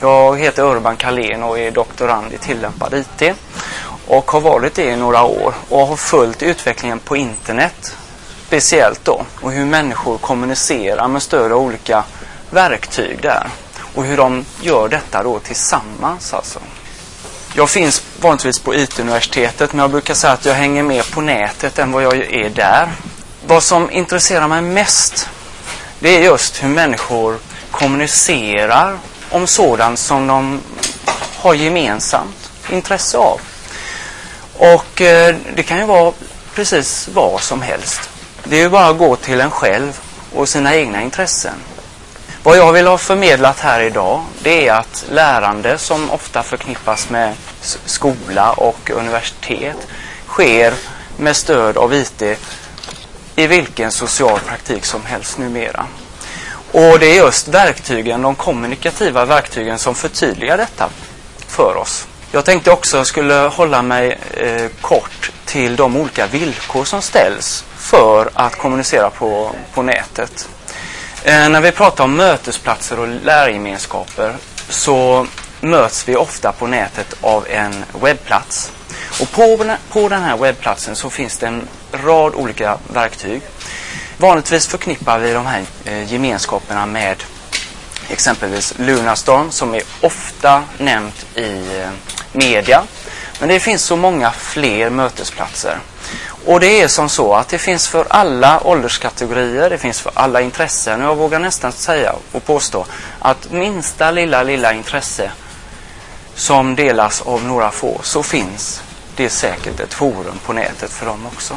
Jag heter Urban Kalén och är doktorand i tillämpad IT och har varit det i några år och har följt utvecklingen på internet speciellt då och hur människor kommunicerar med stöd av olika verktyg där och hur de gör detta då tillsammans alltså. Jag finns vanligtvis på IT-universitetet men jag brukar säga att jag hänger mer på nätet än vad jag är där. Vad som intresserar mig mest det är just hur människor kommunicerar om sådant som de har gemensamt intresse av. Och eh, det kan ju vara precis vad som helst. Det är ju bara att gå till en själv och sina egna intressen. Vad jag vill ha förmedlat här idag det är att lärande som ofta förknippas med skola och universitet sker med stöd av IT i vilken social praktik som helst numera. Och det är just verktygen, de kommunikativa verktygen som förtydligar detta för oss. Jag tänkte också jag skulle hålla mig eh, kort till de olika villkor som ställs för att kommunicera på, på nätet. Eh, när vi pratar om mötesplatser och lärgemenskaper så möts vi ofta på nätet av en webbplats. Och på, på den här webbplatsen så finns det en rad olika verktyg. Vanligtvis förknippar vi de här eh, gemenskaperna med exempelvis Lunarstorm som är ofta nämnt i eh, media. Men det finns så många fler mötesplatser. Och det är som så att det finns för alla ålderskategorier, det finns för alla intressen. Jag vågar nästan säga och påstå att minsta lilla, lilla intresse som delas av några få så finns det säkert ett forum på nätet för dem också.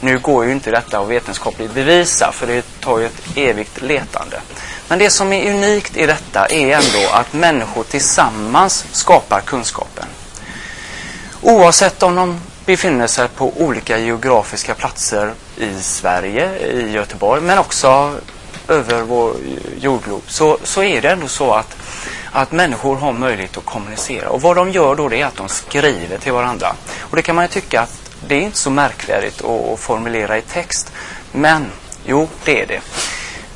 Nu går ju inte detta att vetenskapligt bevisa för det tar ju ett evigt letande. Men det som är unikt i detta är ändå att människor tillsammans skapar kunskapen. Oavsett om de befinner sig på olika geografiska platser i Sverige, i Göteborg, men också över vår jordglob, så, så är det ändå så att, att människor har möjlighet att kommunicera. Och vad de gör då det är att de skriver till varandra. Och det kan man ju tycka att det är inte så märkvärdigt att formulera i text. Men, jo, det är det.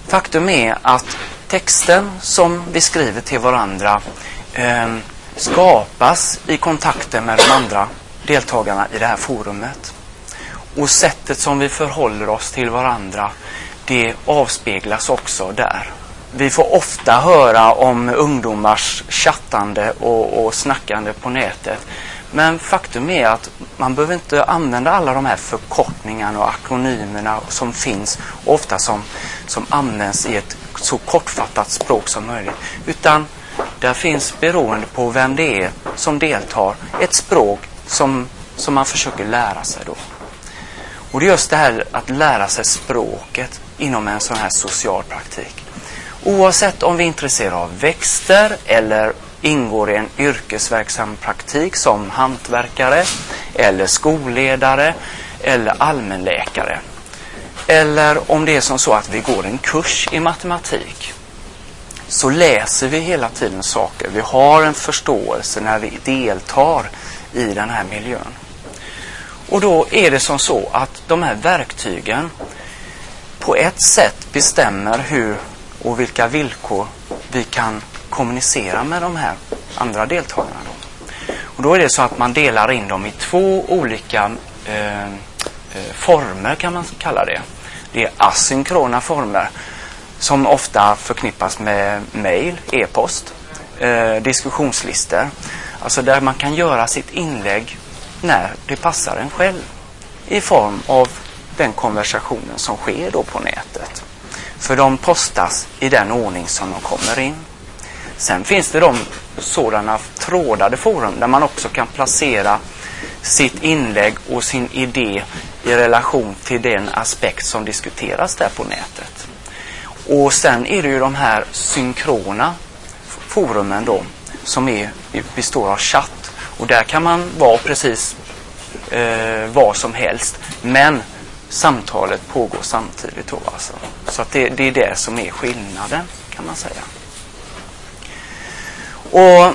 Faktum är att texten som vi skriver till varandra eh, skapas i kontakten med de andra deltagarna i det här forumet. Och sättet som vi förhåller oss till varandra, det avspeglas också där. Vi får ofta höra om ungdomars chattande och, och snackande på nätet. Men faktum är att man behöver inte använda alla de här förkortningarna och akronymerna som finns, ofta som, som används i ett så kortfattat språk som möjligt. Utan där finns, beroende på vem det är som deltar, ett språk som, som man försöker lära sig då. Och det är just det här att lära sig språket inom en sån här social praktik. Oavsett om vi är intresserade av växter eller ingår i en yrkesverksam praktik som hantverkare eller skolledare eller allmänläkare. Eller om det är som så att vi går en kurs i matematik så läser vi hela tiden saker. Vi har en förståelse när vi deltar i den här miljön. Och då är det som så att de här verktygen på ett sätt bestämmer hur och vilka villkor vi kan kommunicera med de här andra deltagarna. Då. Och då är det så att man delar in dem i två olika eh, eh former kan man kalla det. Det är asynkrona former som ofta förknippas med mail, e-post, eh, diskussionslistor. Alltså där man kan göra sitt inlägg när det passar en själv i form av den konversationen som sker då på nätet. För de postas i den ordning som de kommer in. Sen finns det de sådana trådade forum där man också kan placera sitt inlägg och sin idé i relation till den aspekt som diskuteras där på nätet. Och sen är det ju de här synkrona forumen då som är, består av chatt. Och där kan man vara precis eh, vad som helst. Men samtalet pågår samtidigt då alltså. Så att det, det är det som är skillnaden kan man säga. Och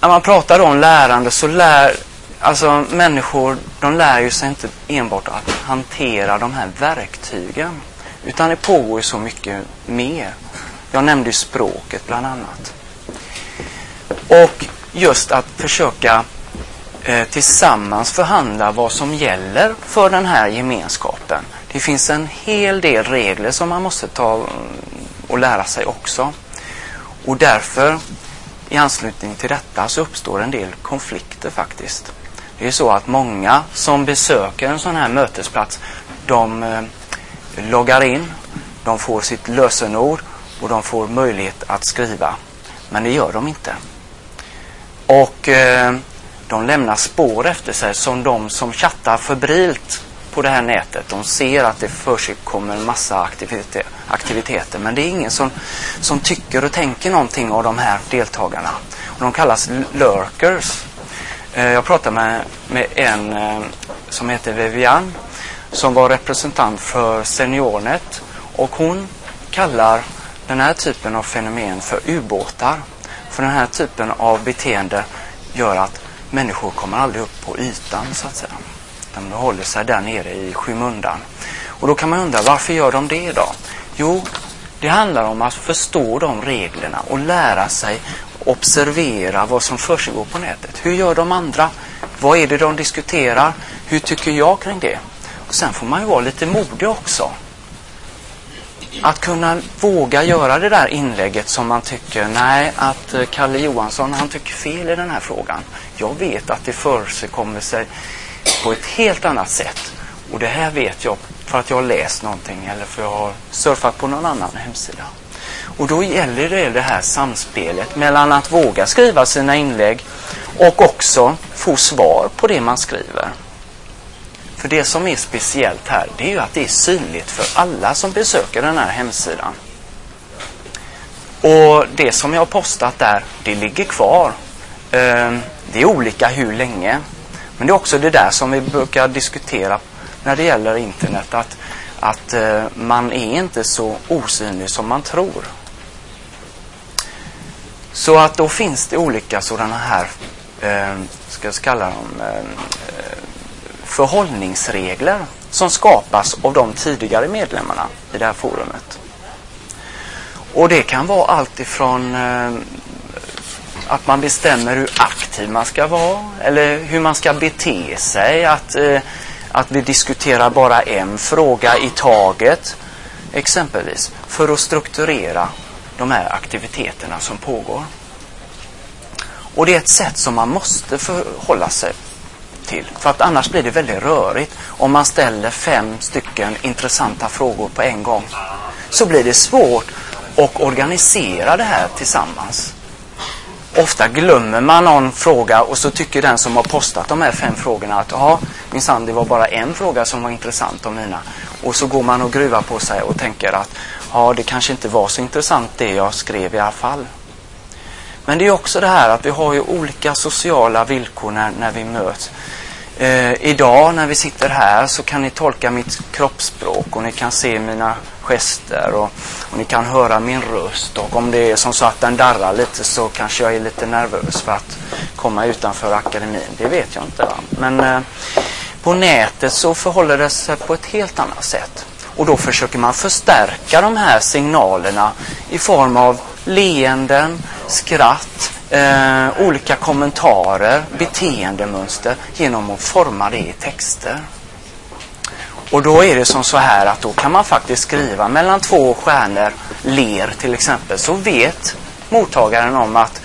när man pratar om lärande så lär alltså människor, de lär ju sig inte enbart att hantera de här verktygen. Utan det pågår ju så mycket mer. Jag nämnde ju språket bland annat. Och just att försöka eh, tillsammans förhandla vad som gäller för den här gemenskapen. Det finns en hel del regler som man måste ta mm, och lära sig också. Och därför i anslutning till detta så uppstår en del konflikter faktiskt. Det är så att många som besöker en sån här mötesplats de eh, loggar in, de får sitt lösenord och de får möjlighet att skriva. Men det gör de inte. Och eh, de lämnar spår efter sig som de som chattar febrilt på det här nätet. De ser att det förekommer en massa aktiviteter, aktiviteter men det är ingen som, som tycker och tänker någonting av de här deltagarna. Och de kallas lurkers. Eh, jag pratade med, med en eh, som heter Vivian som var representant för Seniornet och hon kallar den här typen av fenomen för ubåtar. För den här typen av beteende gör att människor kommer aldrig upp på ytan så att säga. De håller sig där nere i skymundan. Och då kan man undra varför gör de det då? Jo, det handlar om att förstå de reglerna och lära sig observera vad som försiggår på nätet. Hur gör de andra? Vad är det de diskuterar? Hur tycker jag kring det? Och sen får man ju vara lite modig också. Att kunna våga göra det där inlägget som man tycker, nej, att eh, Kalle Johansson han tycker fel i den här frågan. Jag vet att det försiggår sig på ett helt annat sätt. Och det här vet jag för att jag har läst någonting eller för att jag har surfat på någon annan hemsida. Och då gäller det det här samspelet mellan att våga skriva sina inlägg och också få svar på det man skriver. För det som är speciellt här, det är ju att det är synligt för alla som besöker den här hemsidan. Och det som jag har postat där, det ligger kvar. Ehm, det är olika hur länge. Men det är också det där som vi brukar diskutera när det gäller internet. Att, att eh, man är inte så osynlig som man tror. Så att då finns det olika sådana här, eh, ska jag kalla dem, eh, förhållningsregler som skapas av de tidigare medlemmarna i det här forumet. Och det kan vara allt ifrån eh, att man bestämmer hur aktiv man ska vara eller hur man ska bete sig. Att, eh, att vi diskuterar bara en fråga i taget exempelvis för att strukturera de här aktiviteterna som pågår. Och det är ett sätt som man måste förhålla sig till. För att annars blir det väldigt rörigt. Om man ställer fem stycken intressanta frågor på en gång så blir det svårt att organisera det här tillsammans. Ofta glömmer man någon fråga och så tycker den som har postat de här fem frågorna att ja, minsann det var bara en fråga som var intressant om mina. Och så går man och gruvar på sig och tänker att ja, det kanske inte var så intressant det jag skrev i alla fall. Men det är också det här att vi har ju olika sociala villkor när, när vi möts. Eh, idag när vi sitter här så kan ni tolka mitt kroppsspråk och ni kan se mina gester och, och, ni kan höra min röst. Och om det är som så att den darrar lite så kanske jag är lite nervös för att komma utanför akademin. Det vet jag inte. Va? Men eh, på nätet så förhåller det sig på ett helt annat sätt. Och då försöker man förstärka de här signalerna i form av leenden, skratt, eh, olika kommentarer, beteendemönster genom att forma det i texter. Och då är det som så här att då kan man faktiskt skriva mellan två stjärnor, ler till exempel, så vet mottagaren om att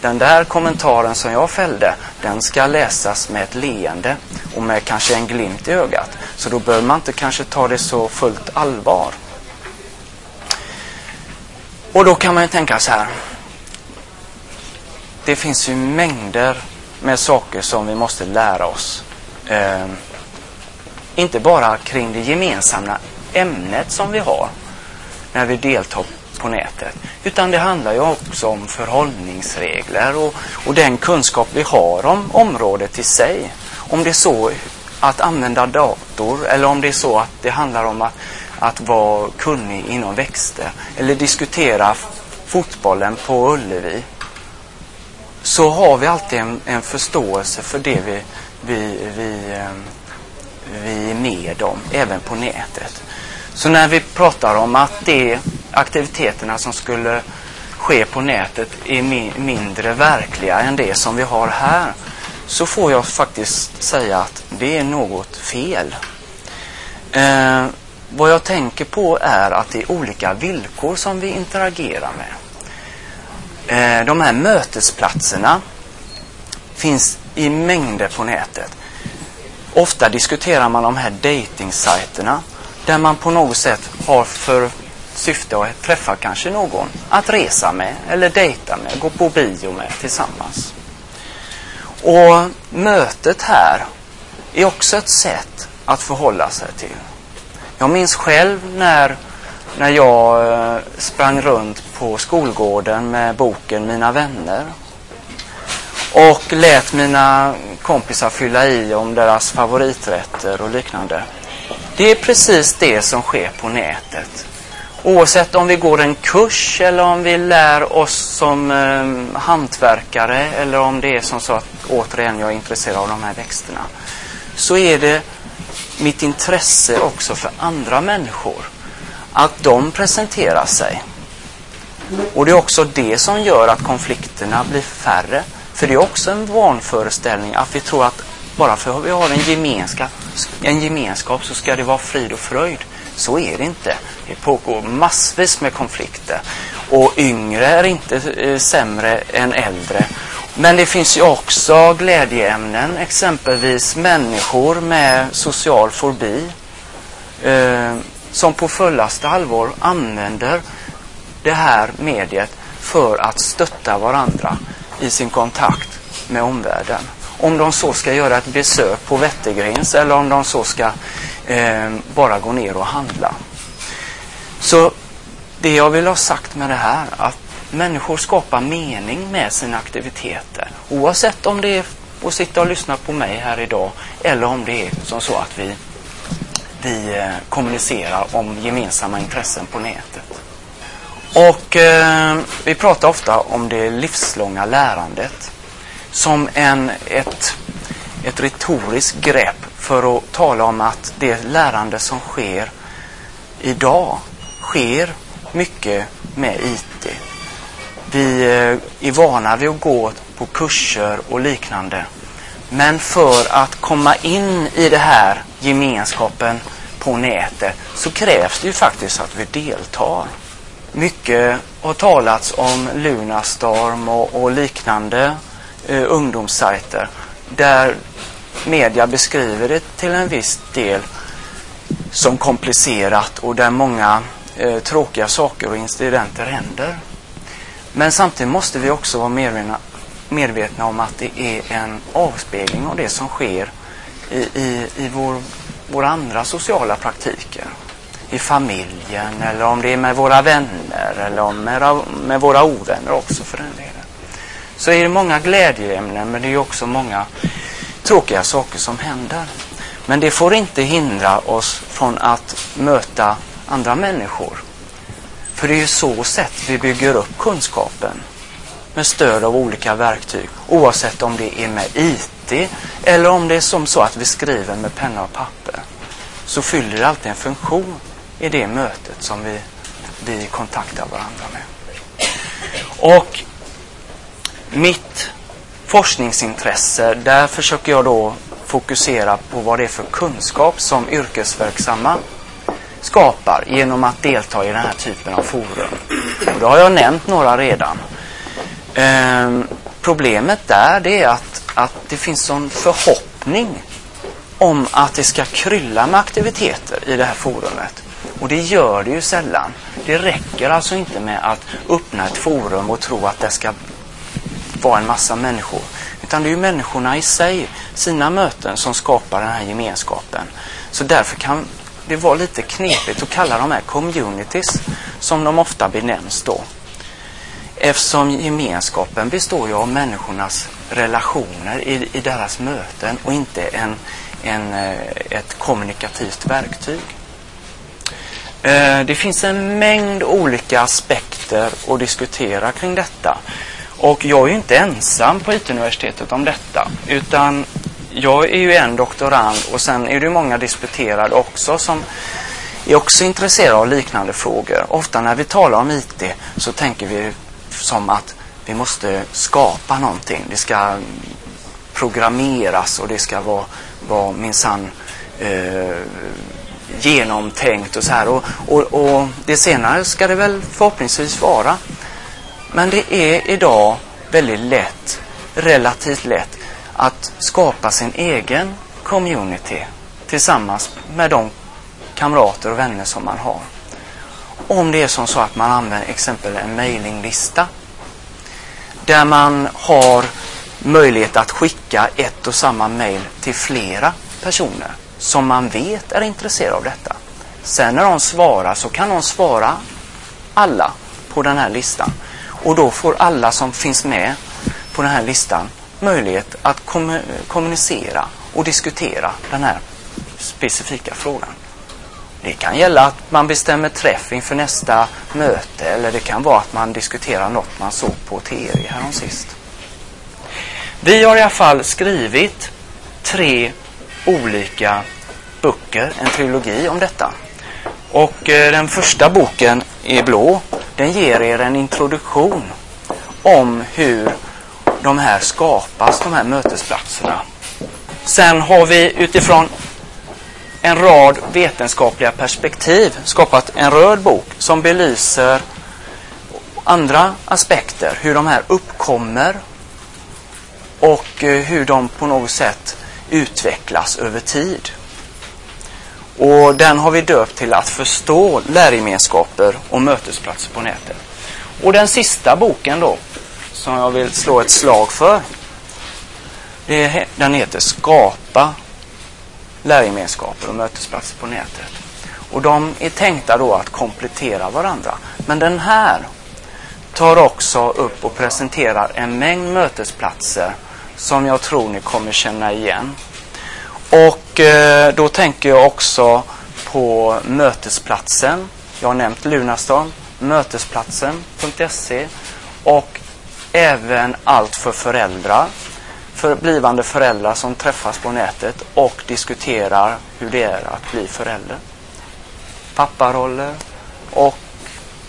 den där kommentaren som jag fällde, den ska läsas med ett leende och med kanske en glimt i ögat. Så då behöver man inte kanske ta det så fullt allvar. Och då kan man ju tänka så här. Det finns ju mängder med saker som vi måste lära oss. Eh, inte bara kring det gemensamma ämnet som vi har när vi deltar på nätet. Utan det handlar ju också om förhållningsregler och, och den kunskap vi har om området i sig. Om det är så att använda dator eller om det är så att det handlar om att att vara kunnig inom växter eller diskutera fotbollen på Ullevi så har vi alltid en, en förståelse för det vi, vi, vi, ehm, vi är med om, även på nätet. Så när vi pratar om att de aktiviteterna som skulle ske på nätet är mindre verkliga än det som vi har här så får jag faktiskt säga att det är något fel. Eh, vad jag tänker på är att det är olika villkor som vi interagerar med. Eh, de här mötesplatserna finns i mängder på nätet. Ofta diskuterar man de här datingsajterna där man på något sätt har för syfte att träffa kanske någon att resa med eller dejta med, gå på bio med tillsammans. Och mötet här är också ett sätt att förhålla sig till. Jag minns själv när, när jag eh, sprang runt på skolgården med boken Mina vänner och lät mina kompisar fylla i om deras favoriträtter och liknande. Det är precis det som sker på nätet. Oavsett om vi går en kurs eller om vi lär oss som eh, hantverkare eller om det är som så att återigen jag är intresserad av de här växterna. Så är det mitt intresse också för andra människor. Att de presenterar sig. Och det är också det som gör att konflikterna blir färre. För det är också en vanföreställning att vi tror att bara för att vi har en gemenskap, en gemenskap så ska det vara frid och fröjd. Så är det inte. Det pågår massvis med konflikter. Och yngre är inte eh, sämre än äldre. Men det finns ju också glädjeämnen, exempelvis människor med social fobi eh, som på fullaste allvar använder det här mediet för att stötta varandra i sin kontakt med omvärlden. Om de så ska göra ett besök på Wettergrens eller om de så ska eh, bara gå ner och handla. Så det jag vill ha sagt med det här att människor skapar mening med sina aktiviteter. Oavsett om det är att sitta och lyssna på mig här idag eller om det är som så att vi, vi eh, kommunicerar om gemensamma intressen på nätet. Och eh, vi pratar ofta om det livslånga lärandet som en, ett, ett retoriskt grepp för att tala om att det lärande som sker idag sker mycket med IT. Vi eh, är vana vid att gå på kurser och liknande. Men för att komma in i det här gemenskapen på nätet så krävs det ju faktiskt att vi deltar. Mycket har talats om Lunarstorm och, och liknande eh, ungdomssajter där media beskriver det till en viss del som komplicerat och där många eh, tråkiga saker och incidenter händer. Men samtidigt måste vi också vara medvetna, medvetna om att det är en avspegling av det som sker i, i, i vår, våra andra sociala praktiker. I familjen eller om det är med våra vänner eller med, med våra ovänner också för den delen. Så är det många glädjeämnen men det är också många tråkiga saker som händer. Men det får inte hindra oss från att möta andra människor. För det är ju så sätt vi bygger upp kunskapen. Med stöd av olika verktyg. Oavsett om det är med IT eller om det är som så att vi skriver med penna och papper. Så fyller det alltid en funktion i det mötet som vi, vi kontaktar varandra med. Och mitt forskningsintresse, där försöker jag då fokusera på vad det är för kunskap som yrkesverksamma skapar genom att delta i den här typen av forum. Och då har jag nämnt några redan. Ehm, problemet där det är att, att det finns sån förhoppning om att det ska krylla med aktiviteter i det här forumet. Och det gör det ju sällan. Det räcker alltså inte med att öppna ett forum och tro att det ska vara en massa människor. Utan det är ju människorna i sig, sina möten, som skapar den här gemenskapen. Så därför kan det vara lite knepigt att kalla de här communities, som de ofta benämns då. Eftersom gemenskapen består ju av människornas relationer i, i deras möten och inte en, en, eh, ett kommunikativt verktyg. Eh, det finns en mängd olika aspekter att diskutera kring detta. Och jag är ju inte ensam på IT-universitetet om detta. Utan jag är ju en doktorand och sen är det många disputerade också som är också intresserade av liknande frågor. Ofta när vi talar om IT så tänker vi som att vi måste skapa någonting. Det ska programmeras och det ska vara, var minsann eh, genomtänkt och så här. Och, och, och det senare ska det väl förhoppningsvis vara. Men det är idag väldigt lätt, relativt lätt, att skapa sin egen community tillsammans med de kamrater och vänner som man har. Om det är som så att man använder exempel en mailinglista där man har möjlighet att skicka ett och samma mail till flera personer som man vet är intresserade av detta. Sen när de svarar så kan de svara alla på den här listan. Och då får alla som finns med på den här listan möjlighet att kommunicera och diskutera den här specifika frågan. Det kan gälla att man bestämmer träff inför nästa möte eller det kan vara att man diskuterar något man såg på tv häromsist. Vi har i alla fall skrivit tre olika böcker, en trilogi om detta. Och eh, den första boken är blå, den ger er en introduktion om hur de här skapas, de här mötesplatserna. Sen har vi utifrån en rad vetenskapliga perspektiv skapat en röd bok som belyser andra aspekter, hur de här uppkommer och eh, hur de på något sätt utvecklas över tid. Och den har vi döpt till att förstå lärgemenskaper och mötesplatser på nätet. Och den sista boken då, som jag vill slå ett slag för, det, den heter Skapa lärgemenskaper och mötesplatser på nätet. Och de är tänkta då att komplettera varandra. Men den här tar också upp och presenterar en mängd mötesplatser som jag tror ni kommer känna igen. Och eh, då tänker jag också på mötesplatsen. Jag har nämnt Lunarstorm, mötesplatsen.se och även allt för föräldrar för blivande föräldrar som träffas på nätet och diskuterar hur det är att bli förälder. Papparoller och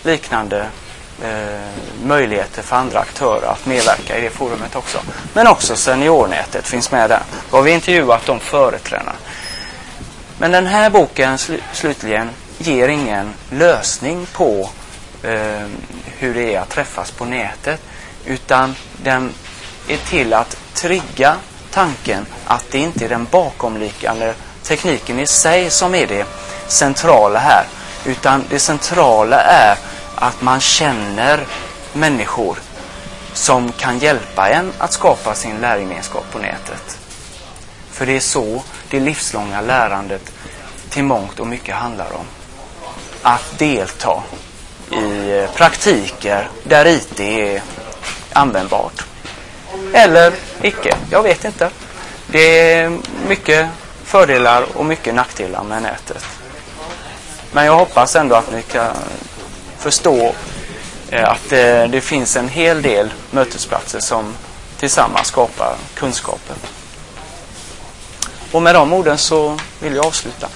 liknande eh, möjligheter för andra aktörer att medverka i det forumet också. Men också seniornätet finns med där. Då har vi intervjuat de företrädarna. Men den här boken sl slutligen ger ingen lösning på eh, hur det är att träffas på nätet. Utan den är till att trigga tanken att det inte är den bakomliggande tekniken i sig som är det centrala här. Utan det centrala är att man känner människor som kan hjälpa en att skapa sin lärgemenskap på nätet. För det är så det livslånga lärandet till mångt och mycket handlar om. Att delta i eh, praktiker där IT är användbart. Eller icke, jag vet inte. Det är mycket fördelar och mycket nackdelar med nätet. Men jag hoppas ändå att ni kan förstå eh, att det, det finns en hel del mötesplatser som tillsammans skapar kunskaper. Och med de orden så vill jag avsluta.